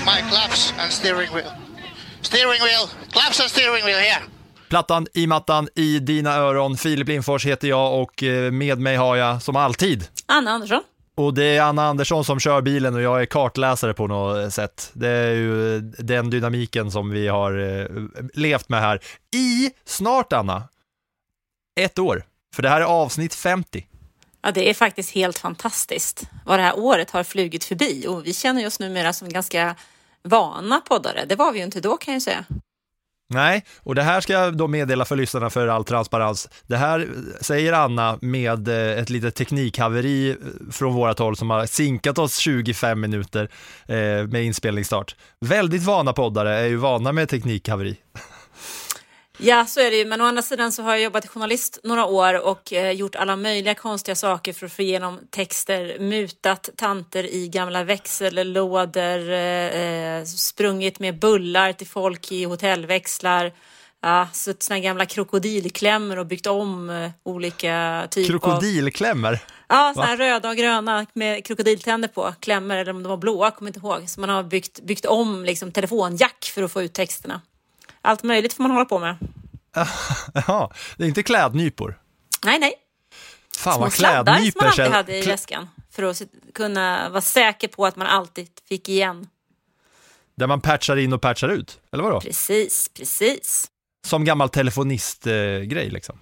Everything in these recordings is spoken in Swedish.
Get my claps and steering wheel. Steering wheel, claps and steering wheel here. Plattan i mattan i dina öron. Filip Lindfors heter jag och eh, med mig har jag som alltid Anna Andersson. och det är Anna Andersson som kör bilen och jag är kartläsare på något sätt. Det är ju den dynamiken som vi har eh, levt med här i snart, Anna, ett år. För det här är avsnitt 50. Ja, det är faktiskt helt fantastiskt vad det här året har flugit förbi och vi känner oss numera som ganska vana poddare. Det var vi ju inte då kan jag säga. Nej, och det här ska jag då meddela för lyssnarna för all transparens. Det här säger Anna med eh, ett litet teknikhaveri eh, från vårat håll som har sinkat oss 25 minuter eh, med inspelningsstart. Väldigt vana poddare är ju vana med teknikhaveri. Ja, så är det ju. Men å andra sidan så har jag jobbat journalist några år och eh, gjort alla möjliga konstiga saker för att få igenom texter, mutat tanter i gamla växellådor, eh, eh, sprungit med bullar till folk i hotellväxlar, ja, suttit såna gamla krokodilklämmor och byggt om eh, olika typer av... Krokodilklämmer. Ja, såna här röda och gröna med krokodiltänder på, klämmor eller om de var blåa, kommer inte ihåg. Så man har byggt, byggt om liksom, telefonjack för att få ut texterna. Allt möjligt får man hålla på med. Ja, det är inte klädnypor. Nej, nej. Fan Små sladdar som man alltid hade i väskan för att kunna vara säker på att man alltid fick igen. Där man patchar in och patchar ut, eller vadå? Precis, precis. Som gammal telefonistgrej liksom.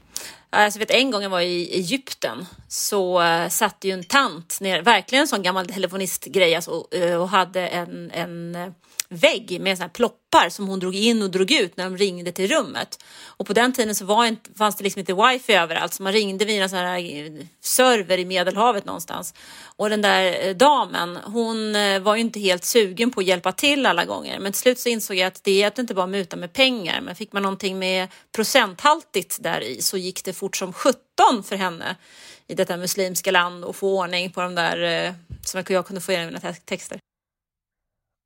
Alltså, vet, en gång jag var i Egypten så uh, satt ju en tant ner, verkligen en sån gammal telefonistgrej, alltså, eh, och hade en, en eh, vägg med såna här ploppar som hon drog in och drog ut när de ringde till rummet. Och på den tiden så var inte, fanns det liksom inte wifi överallt så man ringde via en sån här eh, server i Medelhavet någonstans. Och den där eh, damen, hon eh, var ju inte helt sugen på att hjälpa till alla gånger. Men till slut så insåg jag att det är inte bara muta med pengar, men fick man någonting med procenthaltigt där i så gick det fort som 17 för henne i detta muslimska land och få ordning på de där som jag kunde få igenom mina texter.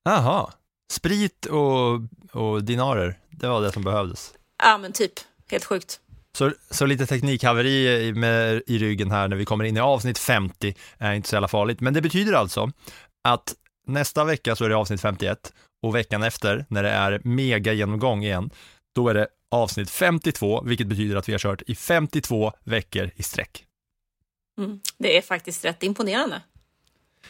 Aha sprit och, och dinarer, det var det som behövdes. Ja men typ, helt sjukt. Så, så lite teknikhaveri i, med, i ryggen här när vi kommer in i avsnitt 50 är inte så jävla farligt. Men det betyder alltså att nästa vecka så är det avsnitt 51 och veckan efter när det är mega genomgång igen, då är det avsnitt 52, vilket betyder att vi har kört i 52 veckor i sträck. Mm. Det är faktiskt rätt imponerande.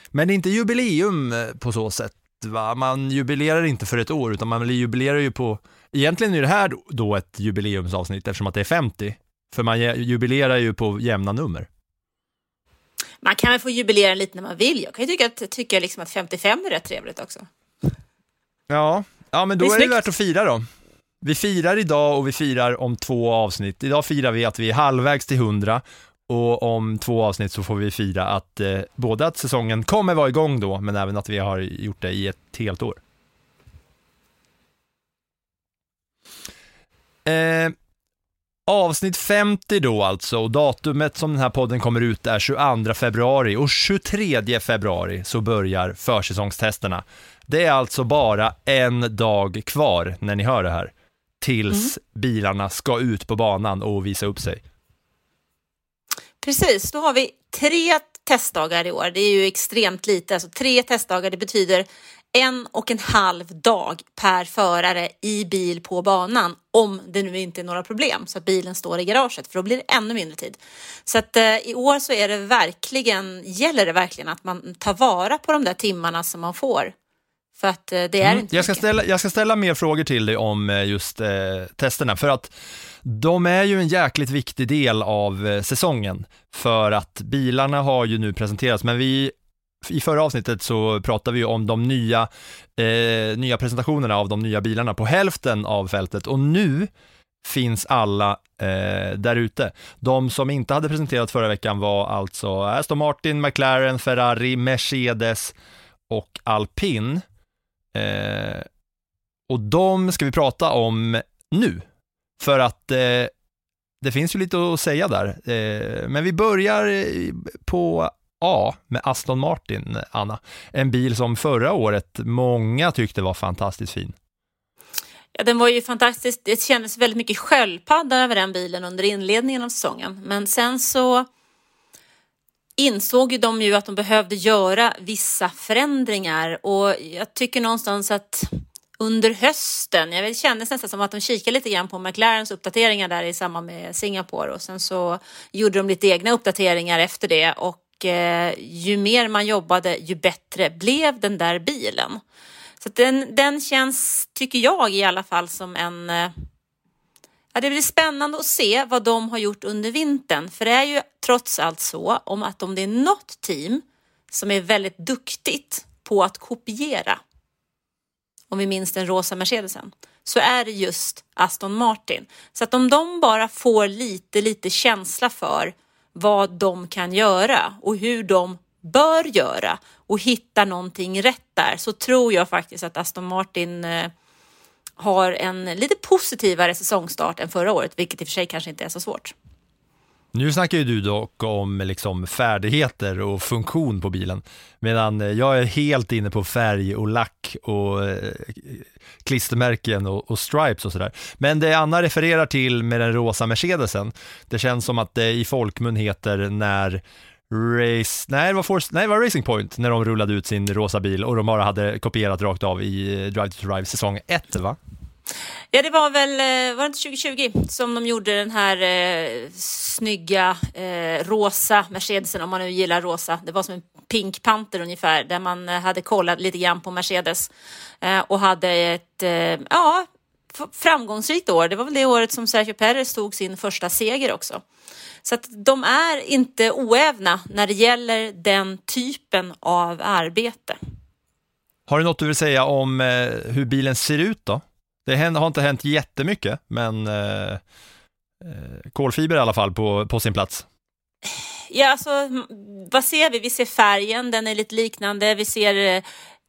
Men det är inte jubileum på så sätt, va? Man jubilerar inte för ett år, utan man jubilerar ju på, egentligen är det här då ett jubileumsavsnitt eftersom att det är 50, för man ju- jubilerar ju på jämna nummer. Man kan väl få jubilera lite när man vill. Jag kan ju tycka att, tycka liksom att 55 är rätt trevligt också. Ja, ja men då Det är är, det värt att fira då. Vi firar idag och vi firar om två avsnitt. Idag firar vi att vi är halvvägs till 100 och om två avsnitt så får vi fira att eh, både att säsongen kommer vara igång då, men även att vi har gjort det i ett helt år. Eh, avsnitt 50 då alltså, och datumet som den här podden kommer ut är 22 februari och 23 februari så börjar försäsongstesterna. Det är alltså bara en dag kvar när ni hör det här, tills bilarna ska ut på banan och visa upp sig. Precis, då har vi tre testdagar i år. Det är ju extremt lite. Alltså tre testdagar, det betyder en och en halv dag per förare i bil på banan om det nu inte är några problem så att bilen står i garaget för då blir det ännu mindre tid. Så att eh, i år så är det verkligen, gäller det verkligen att man tar vara på de där timmarna som man får. För att eh, det är Mm. inte Jag ska, mycket. ställa, jag ska ställa mer frågor till dig om eh, just eh, testerna, för att de är ju en jäkligt viktig del av eh, säsongen, för att bilarna har ju nu presenterats, men vi i förra avsnittet så pratade vi ju om de nya, eh, nya presentationerna av de nya bilarna på hälften av fältet och nu finns alla eh, där ute. De som inte hade presenterat förra veckan var alltså Aston Martin, McLaren, Ferrari, Mercedes och Alpin. Eh, och de ska vi prata om nu, för att eh, det finns ju lite att säga där. Eh, men vi börjar eh, på A med Aston Martin, Anna. En bil som förra året många tyckte var fantastiskt fin. Ja, den var ju fantastisk. Det kändes väldigt mycket sköldpadda över den bilen under inledningen av säsongen. Men sen så insåg ju de ju att de behövde göra vissa förändringar och jag tycker någonstans att under hösten, jag vet, det kändes nästan som att de kikade lite grann på McLarens uppdateringar där i samband med Singapore och sen så gjorde de lite egna uppdateringar efter det och eh, ju mer man jobbade ju bättre blev den där bilen. Så den, den känns, tycker jag i alla fall, som en... eh, Ja, det blir spännande att se vad de har gjort under vintern. För det är ju trots allt så om att om det är något team som är väldigt duktigt på att kopiera, om vi minns den rosa Mercedesen, så är det just Aston Martin. Så att om de bara får lite, lite känsla för vad de kan göra och hur de bör göra och hitta någonting rätt där så tror jag faktiskt att Aston Martin eh, har en lite positivare säsongstart än förra året, vilket i och för sig kanske inte är så svårt. Nu snackar ju du dock om liksom färdigheter och funktion på bilen, medan eh, jag är helt inne på färg och lack och eh, klistermärken och, och stripes och sådär. Men det Anna refererar till med den rosa Mercedesen, det känns som att det i folkmun heter när Race, nej det, var Force, nej, det var Racing Point när de rullade ut sin rosa bil och de bara hade kopierat rakt av i eh, Drive to Survive säsong 1 va? Ja, det var väl, eh, var det inte 2020 som de gjorde den här eh, snygga eh, rosa Mercedesen, om man nu gillar rosa. Det var som en Pink Panther ungefär, där man eh, hade kollat lite grann på Mercedes eh, och hade ett, eh, ja, framgångsrikt år. Det var väl det året som Sergio Perez tog sin första seger också. Så att de är inte oävna när det gäller den typen av arbete. Har du något du vill säga om eh, hur bilen ser ut då? Det har inte hänt jättemycket, men eh, eh, kolfiber i alla fall på, på sin plats. Ja, alltså, vad ser vi? Vi ser färgen, den är lite liknande. Vi ser eh,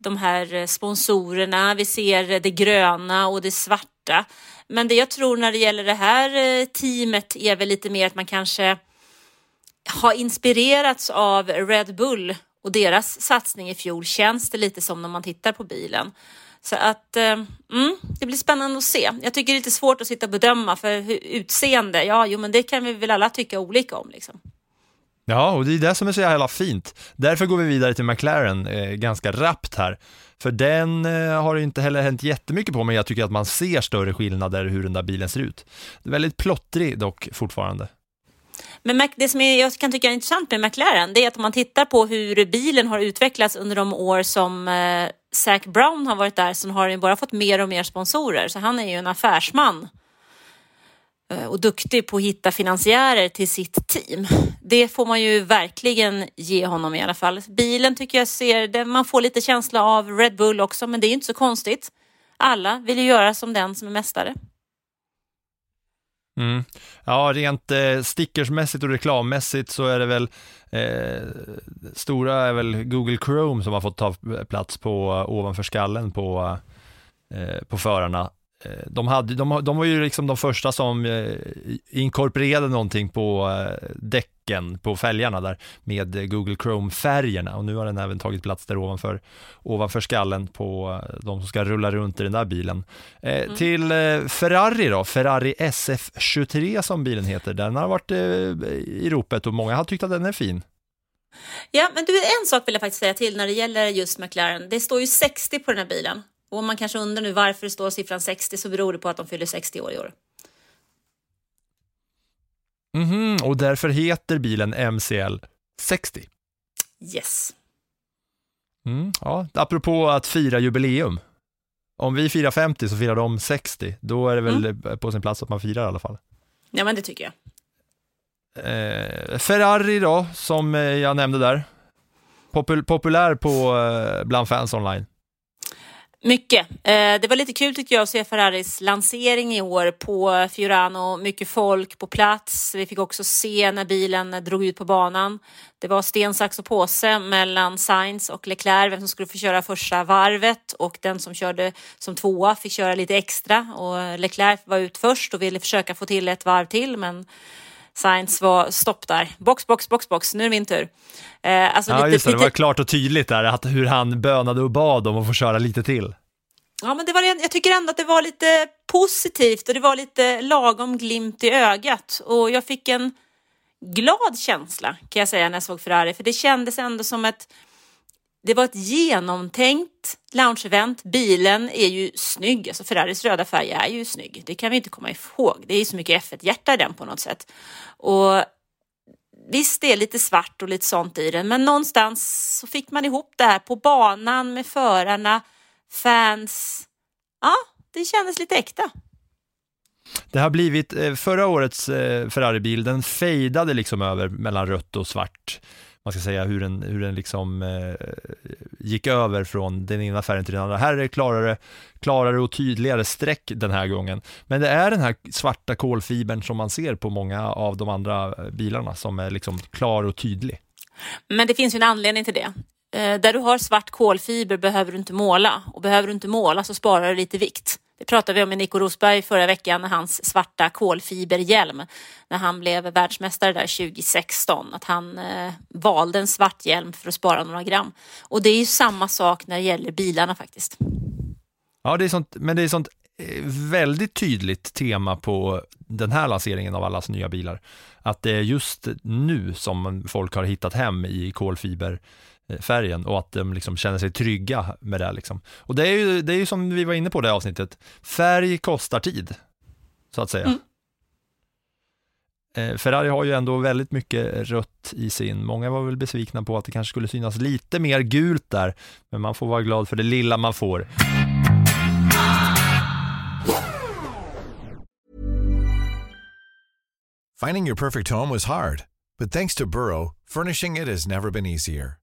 de här eh, sponsorerna, vi ser det gröna och det svarta. Men det jag tror när det gäller det här teamet är väl lite mer att man kanske har inspirerats av Red Bull och deras satsning i fjol känns det lite som när man tittar på bilen. Så att eh, mm, det blir spännande att se. Jag tycker det är lite svårt att sitta och bedöma för hur- utseende, ja, jo, men det kan vi väl alla tycka olika om liksom. Ja, och det är det som är så jävla fint. Därför går vi vidare till McLaren eh, ganska rappt här. För den eh, har inte heller hänt jättemycket på, men jag tycker att man ser större skillnader hur den där bilen ser ut. Det är väldigt plottrig dock fortfarande. Men det som jag kan tycka är intressant med McLaren, det är att om man tittar på hur bilen har utvecklats under de år som eh, Zac Brown har varit där så har han bara fått mer och mer sponsorer. Så han är ju en affärsman eh, och duktig på att hitta finansiärer till sitt team. Det får man ju verkligen ge honom i alla fall. Bilen tycker jag ser, det, man får lite känsla av Red Bull också, men det är inte så konstigt. Alla vill ju göra som den som är mästare. Mm. Ja, rent eh, stickersmässigt och reklammässigt så är det väl eh, stora är väl Google Chrome som har fått ta plats på eh, ovanför skallen på, eh, på förarna. Eh, De, hade, de, de var ju liksom de första som eh, inkorporerade någonting på eh, däcken, på fälgarna där med Google Chrome-färgerna och nu har den även tagit plats där ovanför, ovanför skallen på de som ska rulla runt i den där bilen. Eh, Till Ferrari då, Ferrari SF23 som bilen heter, den har varit i ropet och många har tyckt att den är fin. Ja, men du, en sak vill jag faktiskt säga till när det gäller just McLaren. Det står ju 60 på den här bilen. Och om man kanske undrar nu varför det står siffran 60 så beror det på att de fyller 60 år i år. Mhm, och därför heter bilen MCL 60. Yes. Mm, ja, apropå att fira jubileum. Om vi firar 50 så firar de 60. Då är det väl på sin plats att man firar i alla fall. Ja, men det tycker jag. Eh, Ferrari då, som eh, jag nämnde där. Popul- populär på, eh, bland fans online. Mycket. Eh, det var lite kul tyckte jag att se Ferraris lansering i år på Fiorano. Mycket folk på plats. Vi fick också se när bilen drog ut på banan. Det var sten, sax och påse mellan Sainz och Leclerc, vem som skulle få köra första varvet och den som körde som tvåa fick köra lite extra och Leclerc var ut först och ville försöka få till ett varv till men Sainz var stopp där. Box, box, box, box. Nu är det min tur. Eh, alltså ja, just det. Det var klart och tydligt där att hur han bönade och bad om att få köra lite till. Ja, men det var, jag tycker ändå att det var lite positivt och det var lite lagom glimt i ögat och jag fick en glad känsla kan jag säga när jag såg Ferrari, för det kändes ändå som ett det var ett genomtänkt lounge-event. Bilen är ju snygg, alltså Ferraris röda färg är ju snygg. Det kan vi inte komma ihåg. Det är ju så mycket F1-hjärta i den på något sätt. Och visst, det är lite svart och lite sånt i den, men någonstans så fick man ihop det här på banan med förarna, fans. Ja, det kändes lite äkta. Det har blivit, eh, förra årets eh, Ferrari-bil, den fejdade liksom över mellan rött och svart man ska säga, hur den, hur den liksom eh, gick över från den ena färgen till den andra. Här är det klarare, klarare och tydligare streck den här gången. Men det är den här svarta kolfibern som man ser på många av de andra eh, bilarna som är liksom klar och tydlig. Men det finns ju en anledning till det. Eh, där du har svart kolfiber behöver du inte måla och behöver du inte måla så sparar du lite vikt. Det pratade vi om med Nico Rosberg förra veckan när hans svarta kolfiberhjälm, när han blev världsmästare där 2016, att han eh, valde en svart hjälm för att spara några gram. Och det är ju samma sak när det gäller bilarna faktiskt. Ja, det är sånt, men det är sånt eh, väldigt tydligt tema på den här lanseringen av allas nya bilar. Att det är just nu som folk har hittat hem i kolfiber Eh, färgen och att de liksom känner sig trygga med det. Liksom. Och det är, ju, det är ju som vi var inne på det avsnittet, färg kostar tid, så att säga. Mm. Eh, Ferrari har ju ändå väldigt mycket rött i sin. Många var väl besvikna på att det kanske skulle synas lite mer gult där, men man får vara glad för det lilla man får. Finding your perfect home was hard, but thanks to Burrow, furnishing it has never been easier.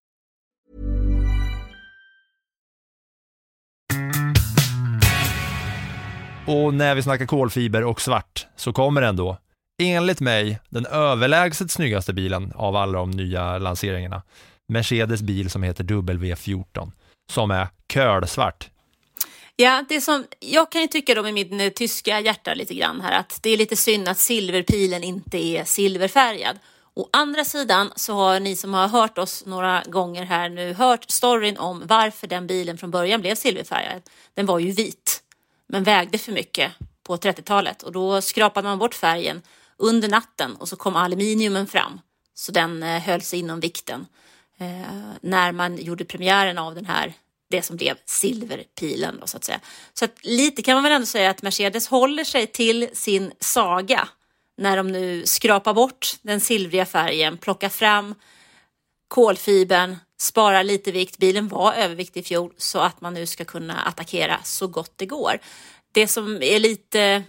Och när vi snackar kolfiber och svart så kommer den då, enligt mig, den överlägset snyggaste bilen av alla de nya lanseringarna. Mercedes bil som heter W14, som är kölsvart. Ja, det som, jag kan ju tycka då med min eh, tyska hjärta lite grann här att det är lite synd att silverpilen inte är silverfärgad. Å andra sidan så har ni som har hört oss några gånger här nu hört storyn om varför den bilen från början blev silverfärgad. Den var ju vit men vägde för mycket på 30-talet och då skrapade man bort färgen under natten och så kom aluminiumen fram så den eh, höll sig inom vikten eh, när man gjorde premiären av den här det som blev silverpilen då, så att säga. Så att lite kan man väl ändå säga att Mercedes håller sig till sin saga när de nu skrapar bort den silvriga färgen, plockar fram kolfibern, sparar lite vikt. Bilen var överviktig i fjol så att man nu ska kunna attackera så gott det går. Det som är lite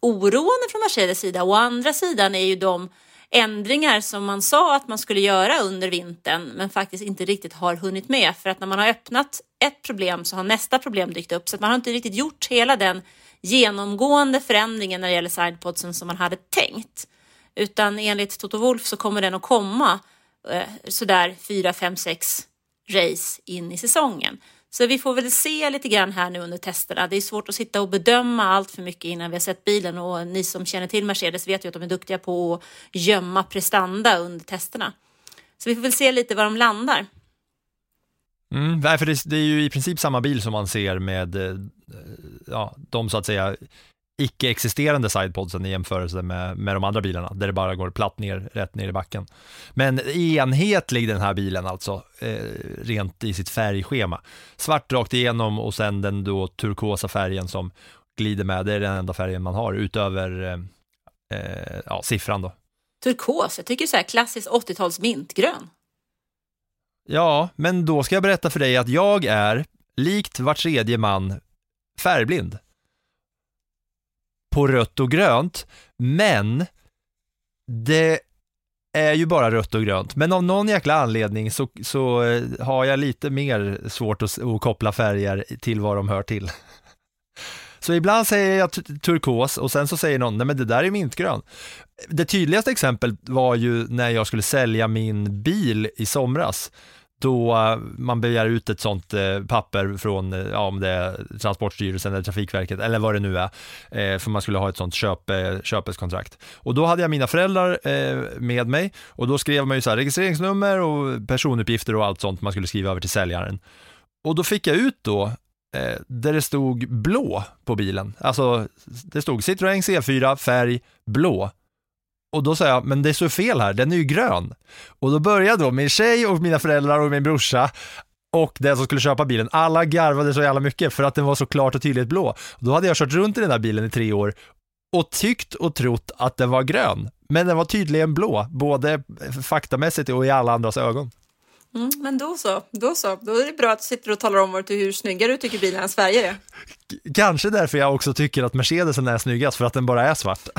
oroande från Mercedes sida å andra sidan är ju de ändringar som man sa att man skulle göra under vintern men faktiskt inte riktigt har hunnit med för att när man har öppnat ett problem så har nästa problem dykt upp så att man har inte riktigt gjort hela den genomgående förändringen när det gäller sidepodsen som man hade tänkt. Utan enligt Toto Wolf så kommer den att komma eh, sådär 4, 5, 6 race in i säsongen. Så vi får väl se lite grann här nu under testerna. Det är svårt att sitta och bedöma allt för mycket innan vi har sett bilen och ni som känner till Mercedes vet ju att de är duktiga på att gömma prestanda under testerna. Så vi får väl se lite var de landar. Mm, för det, det, är ju i princip samma bil som man ser med eh, ja, de så att säga icke-existerande sidepodsen i jämförelse med, med de andra bilarna, där det bara går platt ner, rätt ner i backen. Men enhetlig den här bilen alltså, eh, rent i sitt färgschema. Svart rakt igenom och sen den då turkosa färgen som glider med, det är den enda färgen man har utöver eh, eh, ja, siffran då. turkos. Jag tycker så här klassiskt 80-tals mintgrön. Ja, men då ska jag berätta för dig att jag är, likt var tredje man, färgblind. På rött och grönt, men det är ju bara rött och grönt. Men av någon jäkla anledning så, så eh, har jag lite mer svårt att, att koppla färger till vad de hör till. Så ibland säger jag turkos och sen så säger någon, nej men det där är mintgrön. Det tydligaste exemplet var ju när jag skulle sälja min bil i somras då man begär ut ett sånt eh, papper från, eh, ja om det är Transportstyrelsen eller Trafikverket eller vad det nu är, eh, för man skulle ha ett sånt köp, köpeskontrakt. Och då hade jag mina föräldrar med mig och då skrev man ju så här registreringsnummer och personuppgifter och allt sånt man skulle skriva över till säljaren. Och då fick jag ut då där det stod blå på bilen. Alltså det stod Citroën C4 färg blå. Och då sa jag, men det är så fel här, den är ju grön. Och då började då min tjej och mina föräldrar och min brorsa och den som skulle köpa bilen, alla garvade så jävla mycket för att den var så klart och tydligt blå. Då hade jag kört runt i den där bilen i tre år och tyckt och trott att den var grön. Men den var tydligen blå, både faktamässigt och i alla andras ögon. Mm, men då så, då så. Då är det bra att du sitter och talar om hur snygga du tycker bilarnas färger är. K- Kanske därför jag också tycker att Mercedesen är snyggast, för att den bara är svart.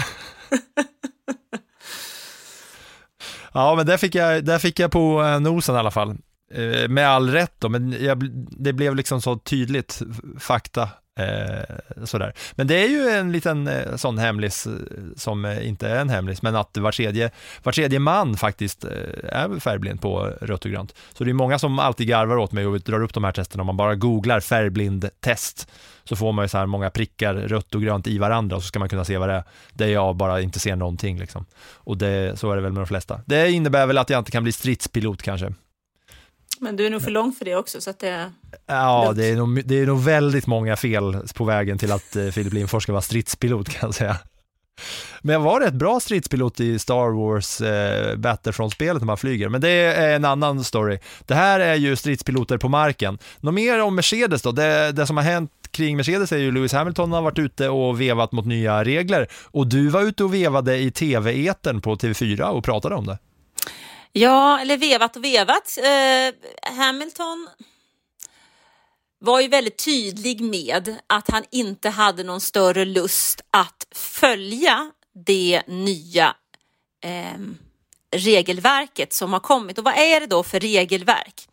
ja, men där fick jag, där fick jag på eh, nosen i alla fall. Eh, Med all rätt då, men jag, det blev liksom så tydligt fakta. Eh, sådär. Men det är ju en liten eh, sån hemlis eh, som eh, inte är en hemlis, men att var tredje, var tredje man faktiskt eh, är färgblind på rött och grönt. Så det är många som alltid garvar åt mig och drar upp de här testerna. Om man bara googlar färgblind test så får man ju så här många prickar rött och grönt i varandra och så ska man kunna se vad det är. Där jag bara inte ser någonting liksom. Och det, så är det väl med de flesta. Det innebär väl att jag inte kan bli stridspilot kanske. Men du är nog för lång för det också. Så att det... Ja, Lugnt. det är, nog, det är nog väldigt många fel på vägen till att eh, Filip Lindfors ska vara stridspilot kan jag säga. Men jag var rätt bra stridspilot i Star Wars eh, Battlefront-spelet när man flyger, men det är en annan story. Det här är ju stridspiloter på marken. Något mer om Mercedes då? Det, det som har hänt kring Mercedes är ju Lewis Hamilton har varit ute och vevat mot nya regler och du var ute och vevade i tv-etern på TV4 och pratade om det. Ja, eller vevat och vevat. Eh, Hamilton var ju väldigt tydlig med att han inte hade någon större lust att följa det nya ehm, regelverket som har kommit. Och vad är det då för regelverk?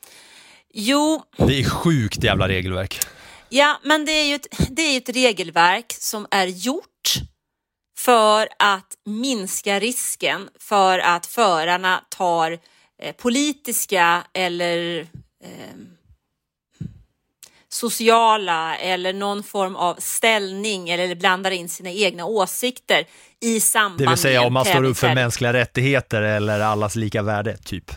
Jo, Det är sjukt jävla regelverk. Ja, men det är ju ett, det är ett regelverk som är gjort för att minska risken för att förarna tar eh, politiska eller eh, sociala eller någon form av ställning eller blandar in sina egna åsikter i samband Det vill säga med om man står upp för mänskliga rättigheter eller allas lika värde, typ.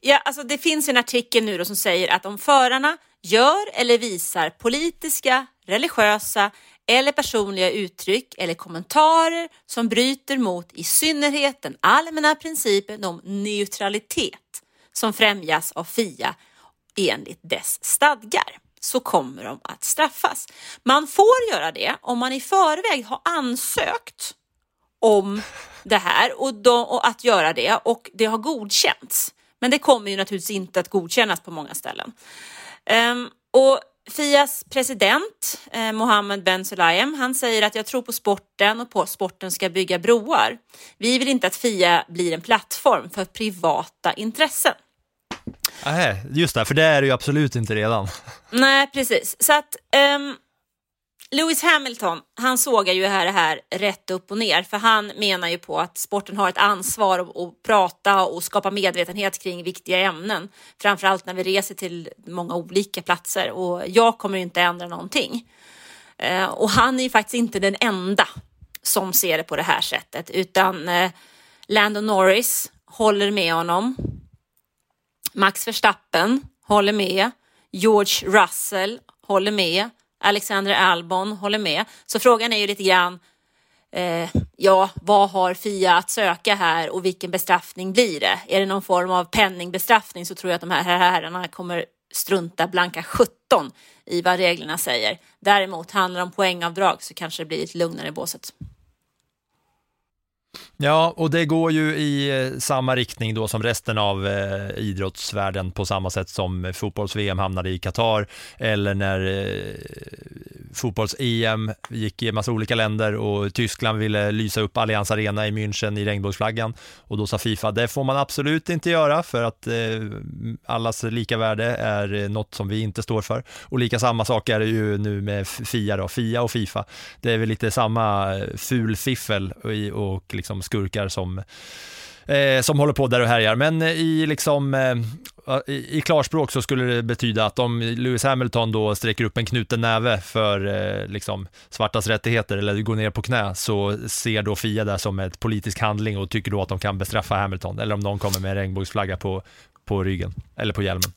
Ja, alltså det finns en artikel nu som säger att om förarna gör eller visar politiska, religiösa eller personliga uttryck eller kommentarer som bryter mot i synnerhet den allmänna principen om neutralitet som främjas av FIA enligt dess stadgar så kommer de att straffas. Man får göra det om man i förväg har ansökt om det här och, de, och att göra det och det har godkänts. Men det kommer ju naturligtvis inte att godkännas på många ställen. Um, och Fias president eh, Mohammed Ben Sulayem, han säger att jag tror på sporten och på att sporten ska bygga broar. Vi vill inte att Fia blir en plattform för privata intressen. Nej, just det, för det är det ju absolut inte redan. Nej, precis. Så att um, Lewis Hamilton, han sågar ju här det här rätt upp och ner, för han menar ju på att sporten har ett ansvar att, att prata och skapa medvetenhet kring viktiga ämnen, framförallt när vi reser till många olika platser och jag kommer inte ändra någonting. Uh, och han är ju faktiskt inte den enda som ser det på det här sättet, utan uh, Lando Norris håller med honom. Max Verstappen håller med. George Russell håller med. Alexander Albon håller med. Så frågan är ju lite grann, eh, ja, vad har Fia att söka här och vilken bestraffning blir det? Är det någon form av penningbestraffning så tror jag att de här herrarna kommer strunta blanka 17 i vad reglerna säger. Däremot handlar det om poängavdrag så kanske det blir lite lugnare i båset. Ja, och det går ju i eh, samma riktning då som resten av eh, idrottsvärlden på samma sätt som fotbolls-VM hamnade i Qatar eller när eh, fotbolls-EM gick i en massa olika länder och Tyskland ville lysa upp Allianz Arena i München i regnbågsflaggan och då sa Fifa det får man absolut inte göra för att eh, allas lika värde är eh, något som vi inte står för och lika samma sak är det ju nu med FIA då, FIA och Fifa. Det är väl lite samma eh, fulfiffel och, och liksom skurkar som, eh, som håller på där och härjar. Men eh, i, liksom, eh, i, i klarspråk så skulle det betyda att om Lewis Hamilton då sträcker upp en knuten näve för eh, liksom, svartas rättigheter eller går ner på knä så ser då FIA det som ett politisk handling och tycker då att de kan bestraffa Hamilton eller om någon kommer med en regnbågsflagga på, på ryggen eller på hjälmen.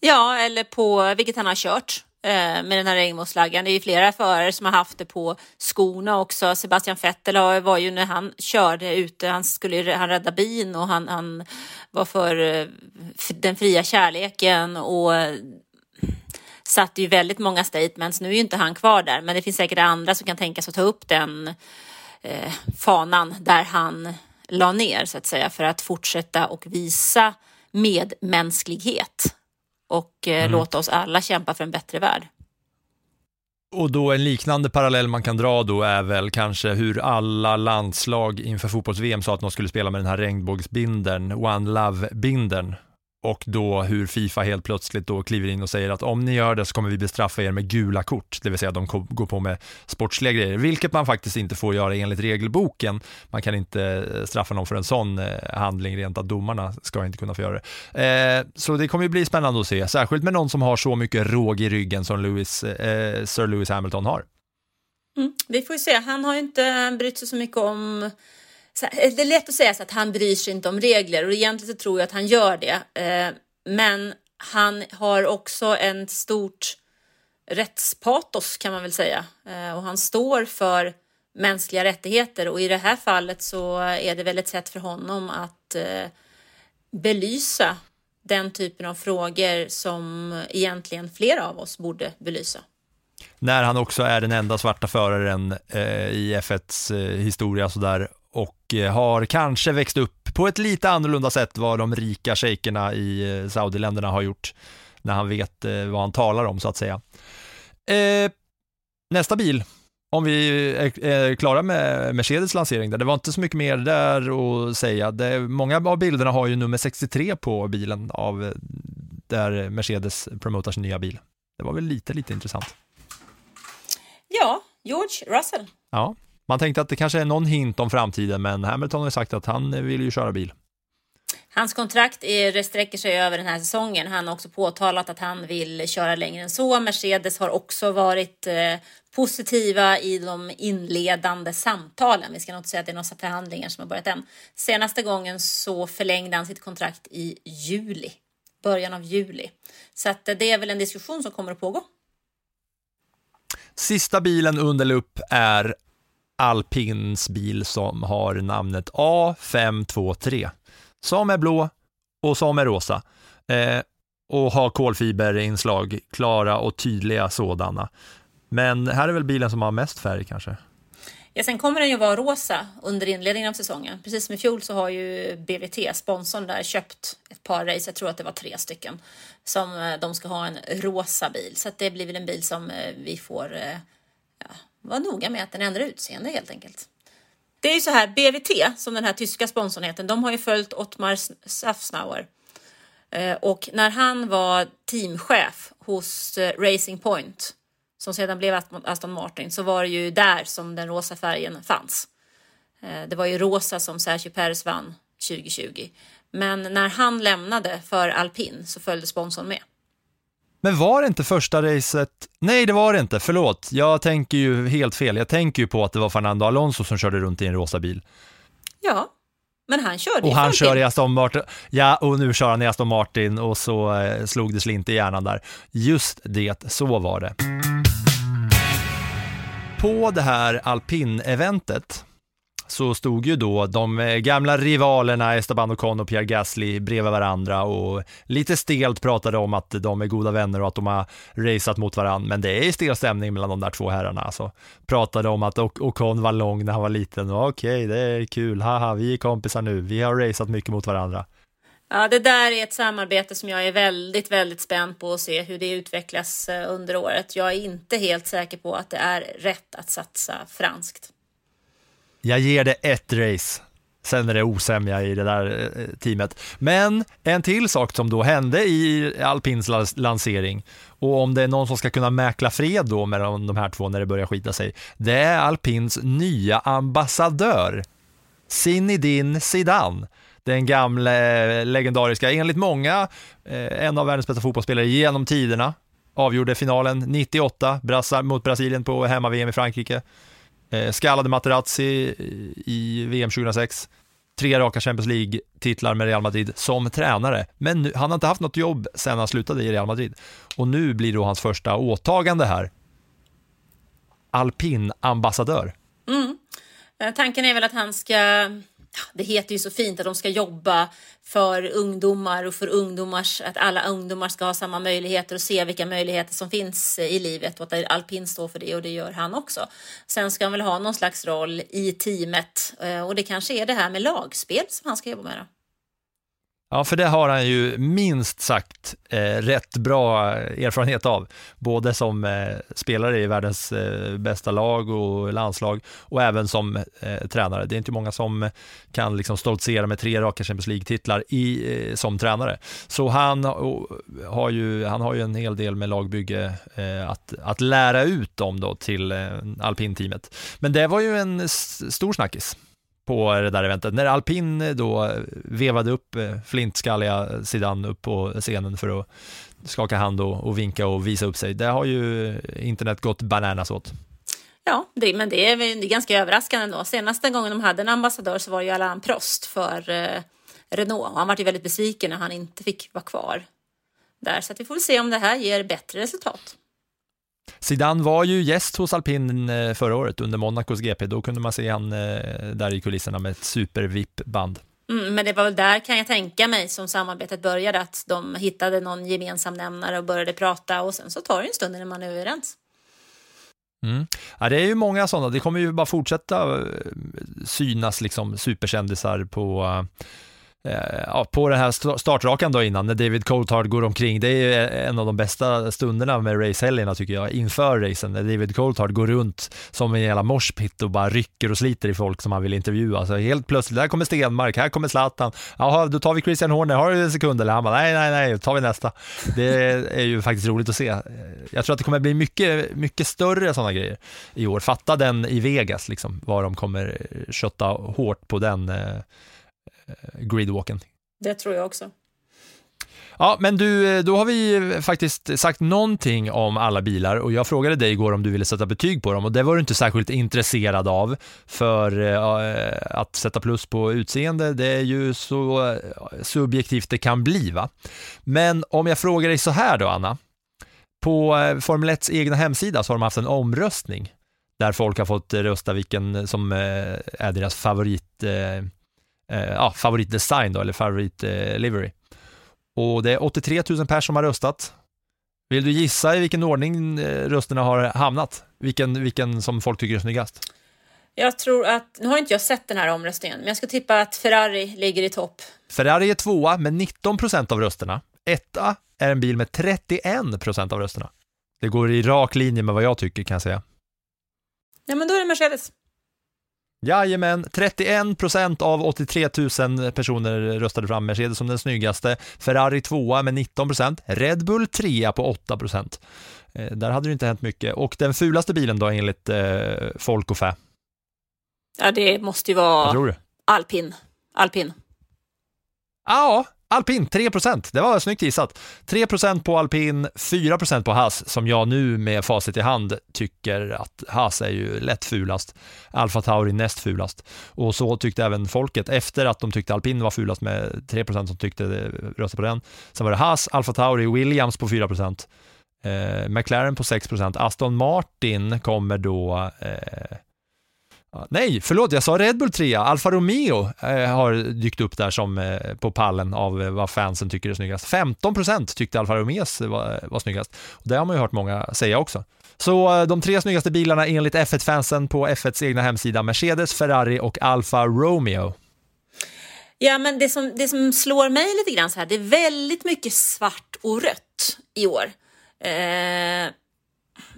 Ja, eller på vilket han har kört Eh, med den här regnbågsflaggan. Det är ju flera förare som har haft det på skorna också. Sebastian Vettel var ju när han körde ute, han skulle han rädda bin och han, han var för eh, den fria kärleken och eh, satte ju väldigt många statements. Nu är ju inte han kvar där, men det finns säkert andra som kan tänka sig att ta upp den eh, fanan där han la ner så att säga för att fortsätta och visa medmänsklighet och eh, mm. låta oss alla kämpa för en bättre värld. Och då en liknande parallell man kan dra då är väl kanske hur alla landslag inför fotbolls-VM sa att de skulle spela med den här regnbågsbindern, One Love-bindern och då hur Fifa helt plötsligt då kliver in och säger att om ni gör det så kommer vi bestraffa er med gula kort, det vill säga de går på med sportsliga grejer, vilket man faktiskt inte får göra enligt regelboken. Man kan inte eh, straffa någon för en sån eh, handling rent att domarna ska inte kunna få göra det. Eh, så det kommer ju bli spännande att se, särskilt med någon som har så mycket råg i ryggen som Lewis, eh, Sir Lewis Hamilton har. Mm, vi får ju se, han har ju inte brytt sig så mycket om Eh, det är lätt att säga så att han bryr sig inte om regler och egentligen så tror jag att han gör det. Eh, men han har också en stort rättspatos kan man väl säga eh, och han står för mänskliga rättigheter och i det här fallet så är det väl ett sätt för honom att belysa den typen av frågor som egentligen flera av oss borde belysa. När han också är den enda svarta föraren i F1s historia sådär och eh, har kanske växt upp på ett lite annorlunda sätt vad de rika shejkerna i eh, Saudiländerna har gjort när han vet eh, vad han talar om så att säga. Eh, nästa bil, om vi är, klara med Mercedes lansering där, det var inte så mycket mer där att säga. Det, många av bilderna har ju nummer 63 på bilen av där Mercedes promotar sin nya bil. Det var väl lite, lite intressant. Ja, George Russell. Ja, man tänkte att det kanske är någon hint om framtiden, men Hamilton har sagt att han vill ju köra bil. Hans kontrakt är, sträcker sig över den här säsongen. Han har också påtalat att han vill köra längre än så. Mercedes har också varit eh, positiva i de inledande samtalen. Vi ska nog inte säga att det är några förhandlingar som har börjat än. Senaste gången så förlängde han sitt kontrakt i juli, början av juli. Så att det är väl en diskussion som kommer att pågå. Sista bilen under lupp är alpins bil som har namnet A523 som är blå och som är rosa eh, och har kolfiberinslag, klara och tydliga sådana. Men här är väl bilen som har mest färg kanske? Ja, sen kommer den ju vara rosa under inledningen av säsongen. Precis som i fjol så har ju BVT, sponsorn där, köpt ett par race, jag tror att det var tre stycken, som eh, de ska ha en rosa bil. Så det blir väl en bil som eh, vi får eh, var noga med att den ändrar utseende helt enkelt. Det är ju så här, BVT, som den här tyska sponsorn heter, de har ju följt Ottmar Safsnauer. Eh, och när han var teamchef hos eh, Racing Point, som sedan blev Aston Martin, så var det ju där som den rosa färgen fanns. Eh, det var ju rosa som Sergio Perez vann 2020. Men när han lämnade för alpin så följde sponsorn med. Men var det inte första racet? Nej, det var det inte. Förlåt, jag tänker ju helt fel. Jag tänker ju på att det var Fernando Alonso som körde runt i en rosa bil. Ja, men han körde Och han kör i Aston Martin. Ja, och nu kör han i Aston Martin och så eh, slog det slint i hjärnan där. Just det, så var det. På det här alpin-eventet så stod ju då de eh, gamla rivalerna Esteban Ocon och Pierre Gasly bredvid varandra och lite stelt pratade om att de är goda vänner och att de har raceat mot varandra. Men det är stel stämning mellan de där två herrarna. Alltså, pratade om att Ocon var lång när han var liten och okej, okay, det är kul, haha, vi är kompisar nu, vi har raceat mycket mot varandra. Ja, det där är ett samarbete som jag är väldigt, väldigt spänd på att se hur det utvecklas eh, under året. Jag är inte helt säker på att det är rätt att satsa franskt. Jag ger det ett race. Sen är det osämja i det där eh, teamet. Men en till sak som då hände i alpins lansering och om det är någon som ska kunna mäkla fred då mellan de här två när det börjar skita sig, det är alpins nya ambassadör, Zinedine Zidane den gamla eh, legendariska, enligt många, eh, en av världens bästa fotbollsspelare genom tiderna. Avgjorde finalen 98 mot Brasilien på hemma-VM i Frankrike. Eh, skallade Materazzi i VM 2006. Tre raka Champions League-titlar med Real Madrid som tränare. Men nu, han har inte haft något jobb sedan han slutade i Real Madrid. Och nu blir då hans första åtagande här. Alpin-ambassadör. Mm. Eh, tanken är väl att han ska det heter ju så fint att de ska jobba för ungdomar och för ungdomars, att alla ungdomar ska ha samma möjligheter och se vilka möjligheter som finns i livet och att alpin står för det och det gör han också. Sen ska han väl ha någon slags roll i teamet eh, och det kanske är det här med lagspel som han ska jobba med. Då. Ja, för det har han ju minst sagt eh, rätt bra erfarenhet av. Både som eh, spelare i världens eh, bästa lag och landslag och även som eh, tränare. Det är inte många som kan liksom stoltsera med tre raka Champions League-titlar i, eh, som tränare. Så han har, ju, han har ju en hel del med lagbygge eh, att, att lära ut om då till eh, alpinteamet. Men det var ju en stor snackis på det där eventet. När Alpin då vevade upp eh, flintskalliga sidan upp på scenen för att skaka hand och, och vinka och visa upp sig. Det har ju internet gått bananas åt. Ja, det, men det är, det är ganska överraskande ändå. Senaste gången de hade en ambassadör så var det ju Alain Prost för eh, Renault. Och han var ju väldigt besviken när han inte fick vara kvar där. Så att vi får väl se om det här ger bättre resultat. Zidane var ju gäst hos alpin eh, förra året under Monacos GP. Då kunde man se han eh, där i kulisserna med ett super-VIP-band. Mm, men det var väl där kan jag tänka mig som samarbetet började, att de hittade någon gemensam nämnare och började prata och sen så tar det en stund innan man är överens. Mm. Ja, det är ju många sådana, det kommer ju bara fortsätta eh, synas liksom superkändisar på Eh, ja, på den här startrakan då innan, när David Coulthard går omkring, det är e- en av de bästa stunderna med racehelgerna tycker jag, inför racen, när David Coulthard går runt som en jävla morspit och bara rycker och sliter i folk som han vill intervjua. Så helt plötsligt, där kommer Stenmark, här kommer Zlatan, jaha, då tar vi Christian Horner, har du en sekund eller? Han bara, nej, nej, nej, då tar vi nästa. Det är ju faktiskt roligt att se. Jag tror att det kommer bli mycket, mycket större sådana grejer i år. Fatta den i Vegas, liksom, vad de kommer kötta hårt på den Eh, gridwalken. Det tror jag också. Ja, men du, då har vi faktiskt sagt någonting om alla bilar och jag frågade dig igår om du ville sätta betyg på dem och det var du inte särskilt intresserad av för äh, att sätta plus på utseende, det är ju så eh, subjektivt det kan bli va. Men om jag frågar dig så här då Anna, på Formel 1s egna hemsida så har de haft en omröstning där folk har fått rösta vilken som är deras favorit eh, ja, favoritdesign då, eller favoritlivery. Och det är 83 000 personer som har röstat. Vill du gissa i vilken ordning eh, rösterna har hamnat? Vilken, vilken som folk tycker är snyggast? Jag tror att, nu har inte jag sett den här omröstningen, men jag ska tippa att Ferrari ligger i topp. Ferrari är tvåa med 19 procent av rösterna. Etta är en bil med 31 procent av rösterna. Det går i rak linje med vad jag tycker kan jag säga. Ja, men då är det Mercedes. Jajamän, 31 procent av 83 000 personer röstade fram Mercedes som den snyggaste. Ferrari tvåa med 19 procent. Red Bull trea på 8 procent. Eh, där hade det inte hänt mycket. Och den fulaste bilen då enligt eh, folk och fä? Ja, det måste ju vara alpin. Alpin. Ja, Alpin 3% det var snyggt gissat. 3% på alpin, 4% på Haas, som jag nu med facit i hand tycker att Haas är ju lätt fulast. Alfa Tauri näst fulast. Och så tyckte även folket efter att de tyckte alpin var fulast med 3% som tyckte röstade på den. Sen var det Haas, Alfa Tauri, Williams på 4 eh, McLaren på 6% Aston Martin kommer då eh, Nej, förlåt, jag sa Red Bull 3. Alfa Romeo eh, har dykt upp där som eh, på pallen av eh, vad fansen tycker är snyggast. 15% tyckte Alfa Romeos var, eh, var snyggast. Och det har man ju hört många säga också. Så eh, de tre snyggaste bilarna enligt F1-fansen på F1s egna hemsida Mercedes, Ferrari och Alfa Romeo. Ja, men det som, det som slår mig lite grann så här, det är väldigt mycket svart och rött i år. Eh,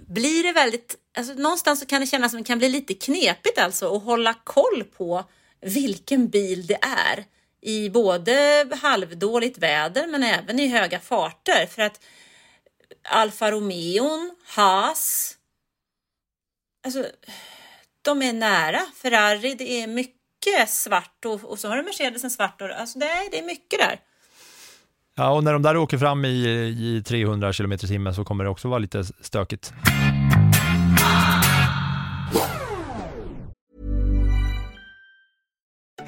blir det väldigt, alltså någonstans så kan det kännas som det kan bli lite knepigt alltså att hålla koll på vilken bil det är i både halvdåligt väder men även i höga farter för att Alfa Romeo, Haas, alltså de är nära. Ferrari, det är mycket svart och, och så har du Mercedes en svart och alltså det är, det är mycket där. Ja, och när de där åker fram i, i 300 km i timmen så kommer det också vara lite stökigt.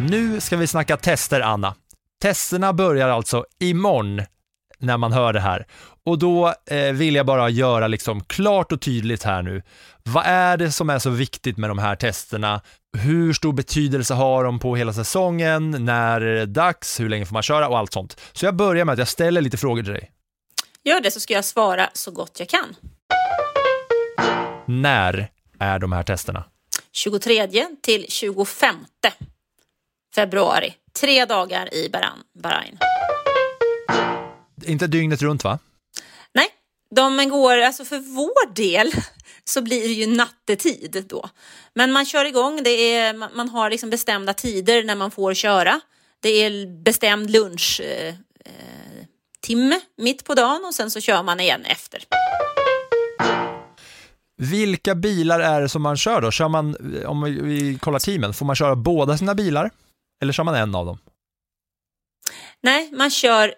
Nu ska vi snacka tester, Anna. Testerna börjar alltså imorgon när man hör det här. Och då eh, vill jag bara göra liksom klart och tydligt här nu. Vad är det som är så viktigt med de här testerna? Hur stor betydelse har de på hela säsongen? När är det dags? Hur länge får man köra? Och allt sånt. Så jag börjar med att jag ställer lite frågor till dig. Gör det så ska jag svara så gott jag kan. När är de här testerna? 23 till 25 februari. Tre dagar i Bahrain. Inte dygnet runt va? Nej, de går, alltså för vår del så blir det ju nattetid då. Men man kör igång, det är, man- har liksom bestämda tider när man får köra. Det är bestämd lunch eh, eh, mitt på dagen och sen så kör man igen efter. Vilka bilar är det som man kör då? Kör man, om vi- vi kollar teamen, får man köra båda sina bilar? Eller kör man en av dem? Nej, man kör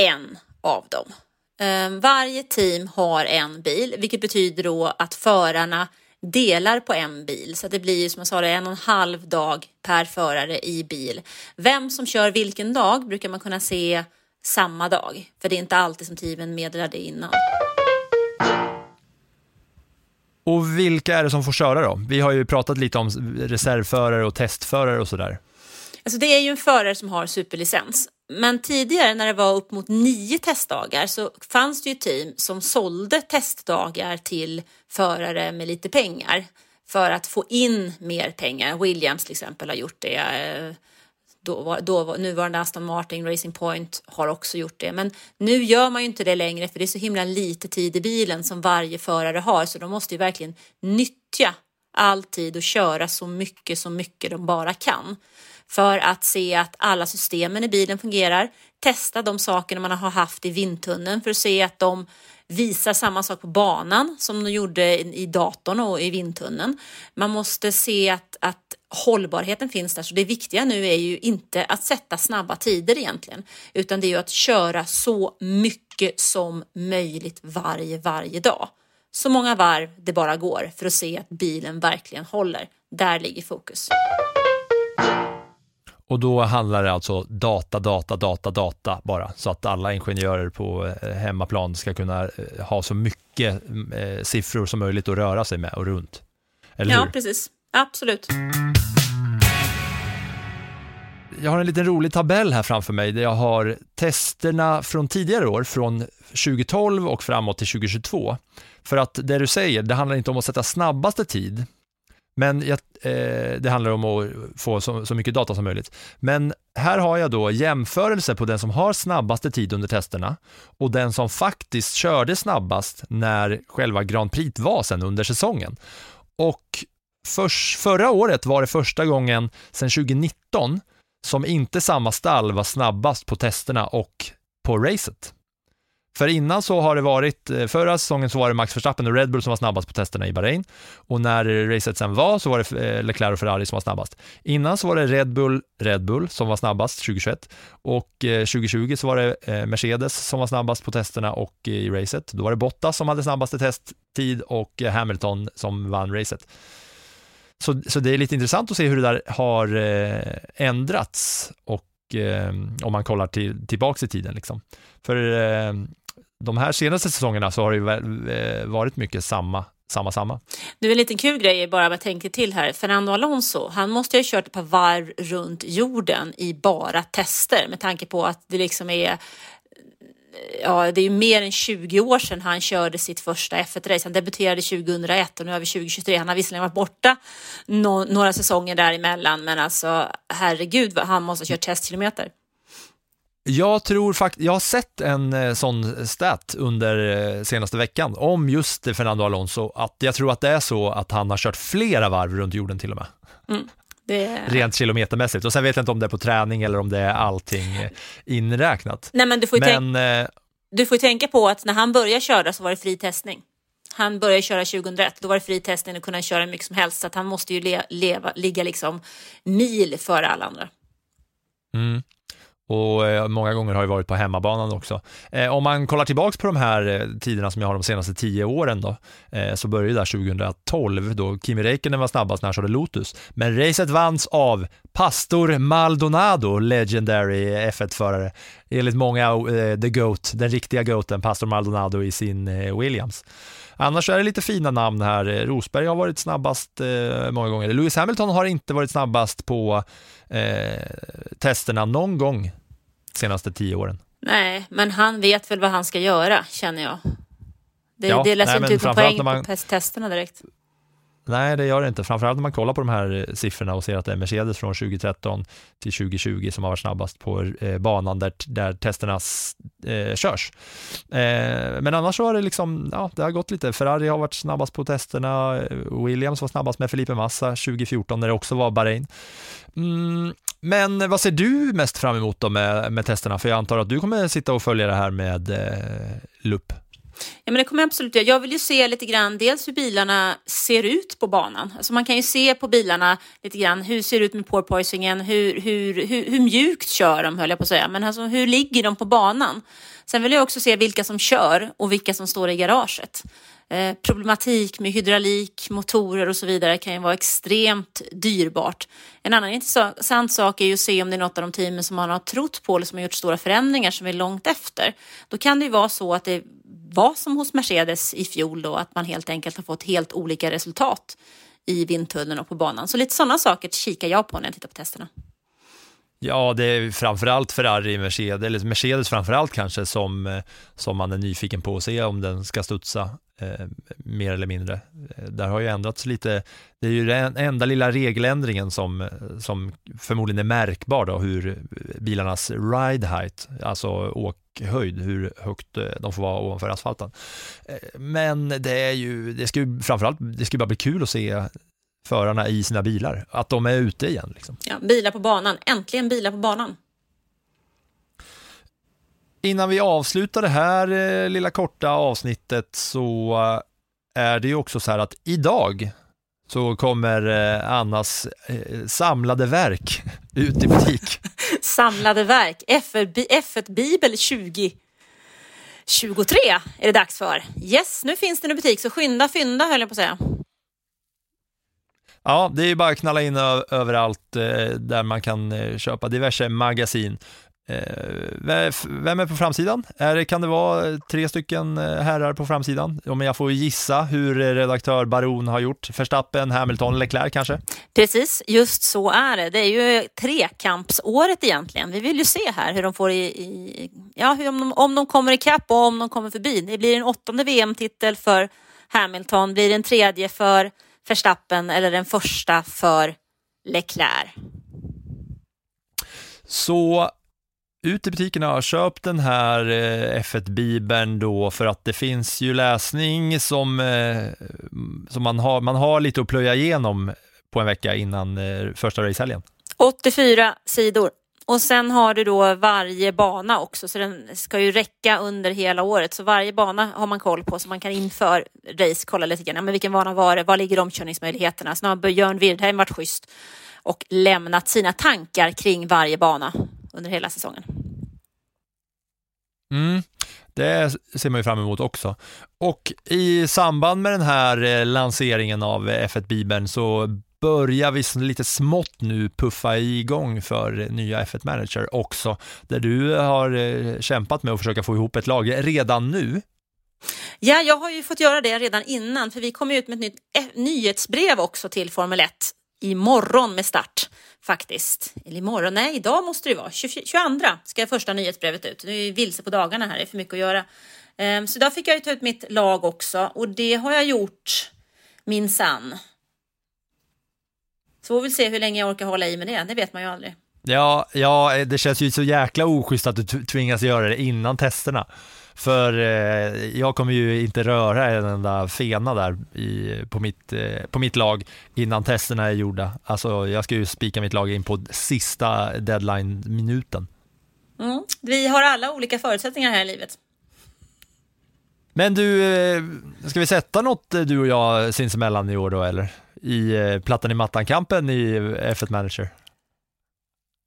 en av dem. Eh, Varje team har en bil, vilket betyder då att förarna delar på en bil. Så det blir som jag sa, en och en halv dag per förare i bil. Vem som kör vilken dag brukar man kunna se samma dag, för det är inte alltid som teamen meddelar det innan. Och vilka är det som får köra då? Vi har ju pratat lite om reservförare och testförare och sådär. Alltså det är ju en förare som har superlicens. Men tidigare när det var upp mot nio testdagar så fanns det ju team som sålde testdagar till förare med lite pengar för att få in mer pengar. Williams till exempel har gjort det. Eh, då, då, nuvarande Aston Martin Racing Point har också gjort det. Men nu gör man ju inte det längre för det är så himla lite tid i bilen som varje förare har så de måste ju verkligen nyttja all tid och köra så mycket så mycket de bara kan för att se att alla systemen i bilen fungerar. Testa de sakerna man har haft i vindtunneln för att se att de visar samma sak på banan som de gjorde i datorn och i vindtunneln. Man måste se att, att hållbarheten finns där. Så det viktiga nu är ju inte att sätta snabba tider egentligen, utan det är ju att köra så mycket som möjligt varje, varje dag. Så många varv det bara går för att se att bilen verkligen håller. Där ligger fokus. Och då handlar det alltså data, data, data, data bara, så att alla ingenjörer på eh, hemmaplan ska kunna eh, ha så mycket eh, siffror som möjligt att röra sig med och runt. Eller Ja, hur? precis. Absolut. Jag har en liten rolig tabell här framför mig där jag har testerna från tidigare år, från 2012 och framåt till 2022. För att det du säger, det handlar inte om att sätta snabbaste tid, men jag, eh, det handlar om att få så, så mycket data som möjligt. Men här har jag då jämförelse på den som har snabbaste tid under testerna och den som faktiskt körde snabbast när själva Grand Prix var sen under säsongen. Och för, förra året var det första gången sedan 2019 som inte samma stall var snabbast på testerna och på racet. För innan så har det varit, eh, förra säsongen så var det Max Verstappen och Red Bull som var snabbast på testerna i Bahrain. Och när racet sen var så var det eh, Leclerc och Ferrari som var snabbast. Innan så var det Red Bull, Red Bull som var snabbast 2021 och eh, 2020 så var det Mercedes som var snabbast på testerna och i racet. Då var det Bottas som hade snabbaste testtid och Hamilton som vann racet. Så, så det är lite intressant att se hur det där har ändrats och om man kollar till, tillbaks i tiden. Liksom. För de här senaste säsongerna så har det eh, varit mycket samma samma, samma. Nu en liten kul grej bara jag tänker till här. Fernando Alonso, han måste ju ha kört ett par varv runt jorden i bara tester med tanke på att det liksom är ja, det är ju mer än 20 år sedan han körde sitt första F1-race. Han debuterade 2001 och nu har vi 2023. Han har visserligen varit borta no några säsonger däremellan, men alltså herregud, han måste ha kört testkilometer. Jag tror faktiskt, jag har sett en eh, sån stat under eh, senaste veckan om just Fernando Alonso, att jag tror att det är så att han har kört flera varv runt jorden till och med. Mm. Det... Rent kilometermässigt. Och sen vet jag inte om det är på träning eller om det är allting eh, inräknat. Nej, men du får ju men, du får tänka på att när han började köra så var det fri testning. Han började köra 2001, då var det fri testning och kunde köra hur mycket som helst. Så att han måste ju le leva, ligga liksom mil före alla andra. Mm och eh, många gånger har jag varit på hemmabanan också. Eh, om man kollar tillbaks på de här eh, tiderna som jag har de senaste tio åren då, så började det där 2012 då Kimi Räikkönen var snabbast när han körde Lotus. Men racet vanns av Pastor Maldonado, legendary F1-förare. Enligt många the GOAT, den riktiga GOATen, Pastor Maldonado i sin Williams. Annars är det lite fina namn här. Rosberg har varit snabbast många gånger. Lewis Hamilton har inte varit snabbast på eh, testerna någon gång senaste tio åren. Nej, men han vet väl vad han ska göra, känner jag. Det, ja, det läser inte ut någon poäng man... på testerna direkt. Nej, det gör det inte. Framförallt när man kollar på de här eh, siffrorna och ser att det är Mercedes från 2013 till 2020 som har varit snabbast på eh, banan där, där testerna eh, körs. Eh, men annars så har det liksom, ja, det har gått lite. Ferrari har varit snabbast på testerna, Williams var snabbast med Felipe Massa 2014 när det också var Bahrain. Mm, men vad ser du mest fram emot då med, med testerna? För jag antar att du kommer sitta och följa det här med eh, lupp. Ja, men det kommer jag absolut göra. Jag vill ju se lite grann dels hur bilarna ser ut på banan. Alltså man kan ju se på bilarna lite grann hur ser det ut med porpoisingen, hur, hur, hur, hur mjukt kör de höll jag på att säga, men alltså hur ligger de på banan? Sen vill jag också se vilka som kör och vilka som står i garaget. Eh, problematik med hydraulik, motorer och så vidare kan ju vara extremt dyrbart. En annan intressant sak är ju att se om det är något av de teamen som man har trott på eller som har gjort stora förändringar som är långt efter. Då kan det ju vara så att det var som hos Mercedes i fjol då, att man helt enkelt har fått helt olika resultat i vindtunneln och på banan. Så lite sådana saker kikar jag på när jag tittar på testerna. Ja, det är framförallt Ferrari, Mercedes, eller Mercedes framförallt kanske som, eh, som man är nyfiken på att se om den ska studsa eh, mer eller mindre. Eh, där har ju ändrats lite, det är ju den enda lilla regeländringen som, som förmodligen är märkbar då, hur bilarnas ride height, alltså åkhöjd, hur högt eh, de får vara ovanför asfalten. Eh, men det är ju, det ska ju framförallt, det ska bara bli kul att se förarna i sina bilar, att de är ute igen. Liksom. Ja, bilar på banan, äntligen bilar på banan. Innan vi avslutar det här eh, lilla korta avsnittet så eh, är det ju också så här att idag så kommer eh, Annas samlade verk ut i butik. samlade verk, F1 Bibel 2023 är det dags för. Yes, nu finns den i butik så skynda fynda höll jag på att säga. Ja, det är bara att knalla in överallt där man kan köpa diverse magasin. Eh, vem är på framsidan? Är kan det vara tre stycken herrar på framsidan? Om jag får gissa hur redaktör Baron har gjort. Verstappen, Hamilton, Leclerc kanske? Precis, just så är det. Det är ju trekampsåret egentligen. Vi vill ju se här hur de får i, i ja, hur, om, de, om de kommer ikapp och om de kommer förbi. Det blir en åttonde VM-titel för Hamilton, blir det en tredje för Verstappen eller den första för Leclerc. Så ut i butikerna, köp den här eh, F1-bibeln då för att det finns ju läsning som, eh, som man, har, man har lite att plöja igenom på en vecka innan eh, första racehelgen. 84 sidor Och sen har du då varje bana också, så den ska ju räcka under hela året. Så varje bana har man koll på, så man kan inför race kolla lite grann. Ja, men vilken bana var det? Var ligger omkörningsmöjligheterna? Sen har Björn Wirdheim varit schysst och lämnat sina tankar kring varje bana under hela säsongen. Mm, det ser man ju fram emot också. Och i samband med den här eh, lanseringen av eh, F1 Bibeln så börjar vi lite smått nu puffa igång för eh, nya F1 Manager också, där du har kämpat med att försöka få ihop ett lag redan nu. Ja, jag har ju fått göra det redan innan, för vi kommer ut med ett nytt nyhetsbrev också till Formel 1 imorgon med start faktiskt. Eller imorgon, nej idag måste det vara. 22 ska första nyhetsbrevet ut. Nu är vi vilse på dagarna här, det är för mycket att göra. Ehm, så idag fick jag ju ta ut mitt lag också och det har jag gjort minsann. Så vi vill se hur länge jag orkar hålla i med det, det vet man ju aldrig. Ja, ja, eh, det känns ju så jäkla oschysst att du tvingas göra det innan testerna. För eh, jag kommer ju inte röra en enda fena där i, på, mitt, eh, på mitt lag innan testerna är gjorda. Alltså jag ska ju spika mitt lag in på sista deadline-minuten. Mm. Vi har alla olika förutsättningar här i livet. Men du, eh, ska vi sätta något eh, du och jag sinsemellan i år då eller? I eh, plattan i mattan-kampen i F1 Manager?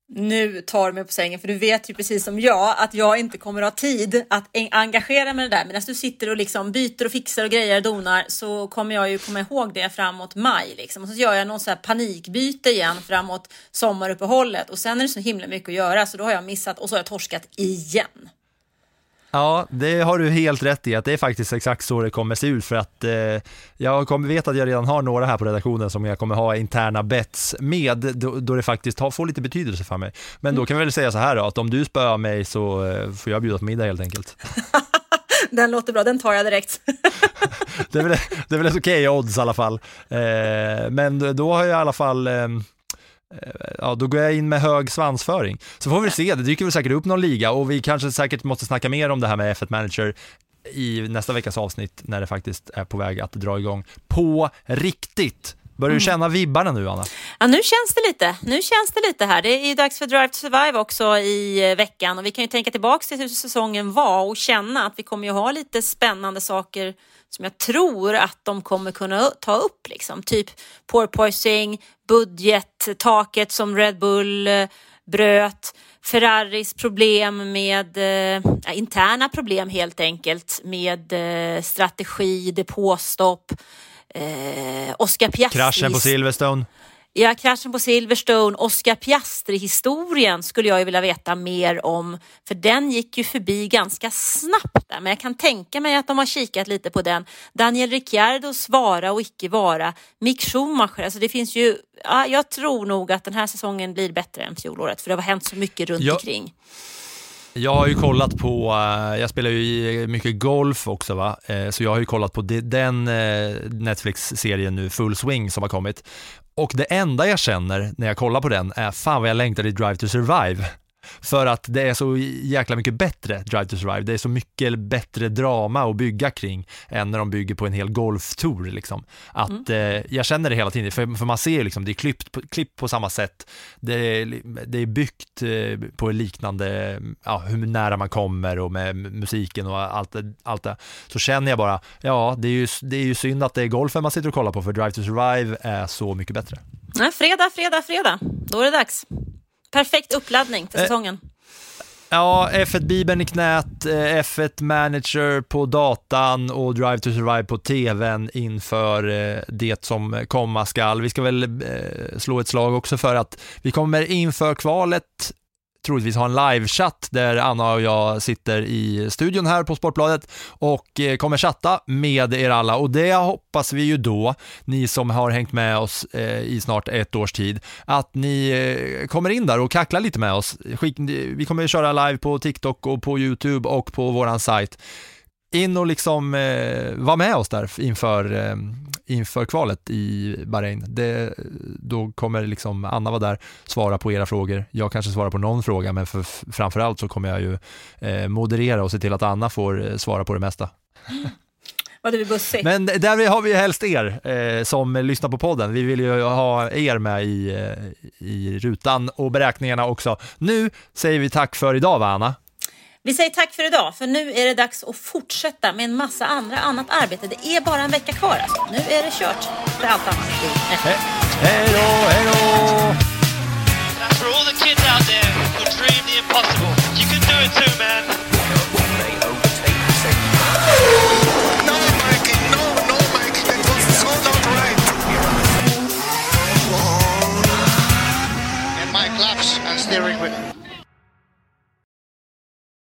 Nu tar du mig på sängen för du vet ju precis som jag att jag inte kommer ha tid att engagera mig i det där. Medan du sitter och liksom byter och fixar och grejer och donar så kommer jag ju komma ihåg det framåt maj liksom. Och så gör jag någon så här panikbyte igen framåt sommaruppehållet och sen är det så himla mycket att göra så då har jag missat och så har jag torskat igen. Ja, det har du helt rätt i, att det är faktiskt exakt så det kommer se ut för att eh, jag kommer, vet att jag redan har några här på redaktionen som jag kommer ha interna bets med då, då det faktiskt har, får lite betydelse för mig. Men då mm. kan vi väl säga så här då, att om du spöar mig så eh, får jag bjuda på middag helt enkelt. den låter bra, den tar jag direkt. det är väl, det är väl ett okej okay odds i alla fall. Eh, men då har jag i alla fall eh, Eh, ja, då går jag in med hög svansföring. Så får vi se, det dyker väl säkert upp någon liga och vi kanske säkert måste snacka mer om det här med F1 Manager i nästa veckas avsnitt när det faktiskt är på väg att dra igång på riktigt. Börjar du mm. känna vibbarna nu, Anna? Ja, nu känns det lite. Nu känns det lite här. Det är ju dags för Drive to Survive också i eh, veckan och vi kan ju tänka tillbaka till hur säsongen var och känna att vi kommer ju ha lite spännande saker som jag tror att de kommer kunna ta upp, liksom. typ porpoising, budgettaket som Red Bull eh, bröt, Ferraris problem med eh, interna problem helt enkelt med eh, strategi, depåstopp, eh, Oscar Piastris... Kraschen på Silverstone. Ja, kraschen på Silverstone, Oscar Piastri-historien skulle jag ju vilja veta mer om, för den gick ju förbi ganska snabbt där, men jag kan tänka mig att de har kikat lite på den. Daniel Ricciardos vara och icke vara, Mick Schumacher, alltså det finns ju, ja, jag tror nog att den här säsongen blir bättre än fjolåret, för det har hänt så mycket runt ja. omkring. Jag har ju kollat på, eh, jag spelar ju mycket golf också va, eh, så jag har ju kollat på den eh, Netflix-serien nu, Full Swing, som har kommit. Och det enda jag känner när jag kollar på den är fan vad jag längtar i Drive to Survive. För att det är så jäkla mycket bättre Drive to Survive. Det är så mycket bättre drama att bygga kring än när de bygger på en hel golftour. Liksom. Att, mm. eh, jag känner det hela tiden, för, för man ser liksom, det är klippt på, klipp på samma sätt. Det är, det är byggt eh, på liknande, ja, hur nära man kommer och med musiken och allt, allt det. Så känner jag bara, ja, det är, ju, det är ju synd att det är golfen man sitter och kollar på, för Drive to Survive är så mycket bättre. Ja, fredag, fredag, fredag. Då är det dags. Perfekt uppladdning till eh, säsongen. Ja, F1-bibeln i knät, eh, F1 Manager på datan och Drive to Survive på tvn inför eh, det som komma skall. Vi ska väl slå ett slag också för att vi kommer inför kvalet troligtvis ha en livechatt där Anna och jag sitter i studion här på Sportbladet och eh, kommer chatta med er alla och det hoppas vi ju då, ni som har hängt med oss eh, i snart ett års tid, att ni eh, kommer in där och kacklar lite med oss. Vi kommer köra live på TikTok och på YouTube och på våran sajt in och liksom eh, vara med oss där inför, eh, inför kvalet i Bahrain. Det, då kommer liksom Anna vara där, svara på era frågor. Jag kanske svarar på någon fråga, men för, framförallt så kommer jag ju eh, moderera och se till att Anna får eh, svara på det mesta. Var du bussig? Men där har vi helst er eh, som lyssnar på podden. Vi vill ju ha er med i, eh, i rutan och beräkningarna också. Nu säger vi tack för idag, va Anna? Vi säger tack för idag, för nu är det dags att fortsätta med en massa andra annat arbete. Det är bara en vecka kvar alltså. Nu är det kört för allt annat. He hej då, hej då! For all the kids out there who dream the impossible, you can do it too, man. No, Mikey, no, no, Mikey, that was so not right. And my claps and steering wheel.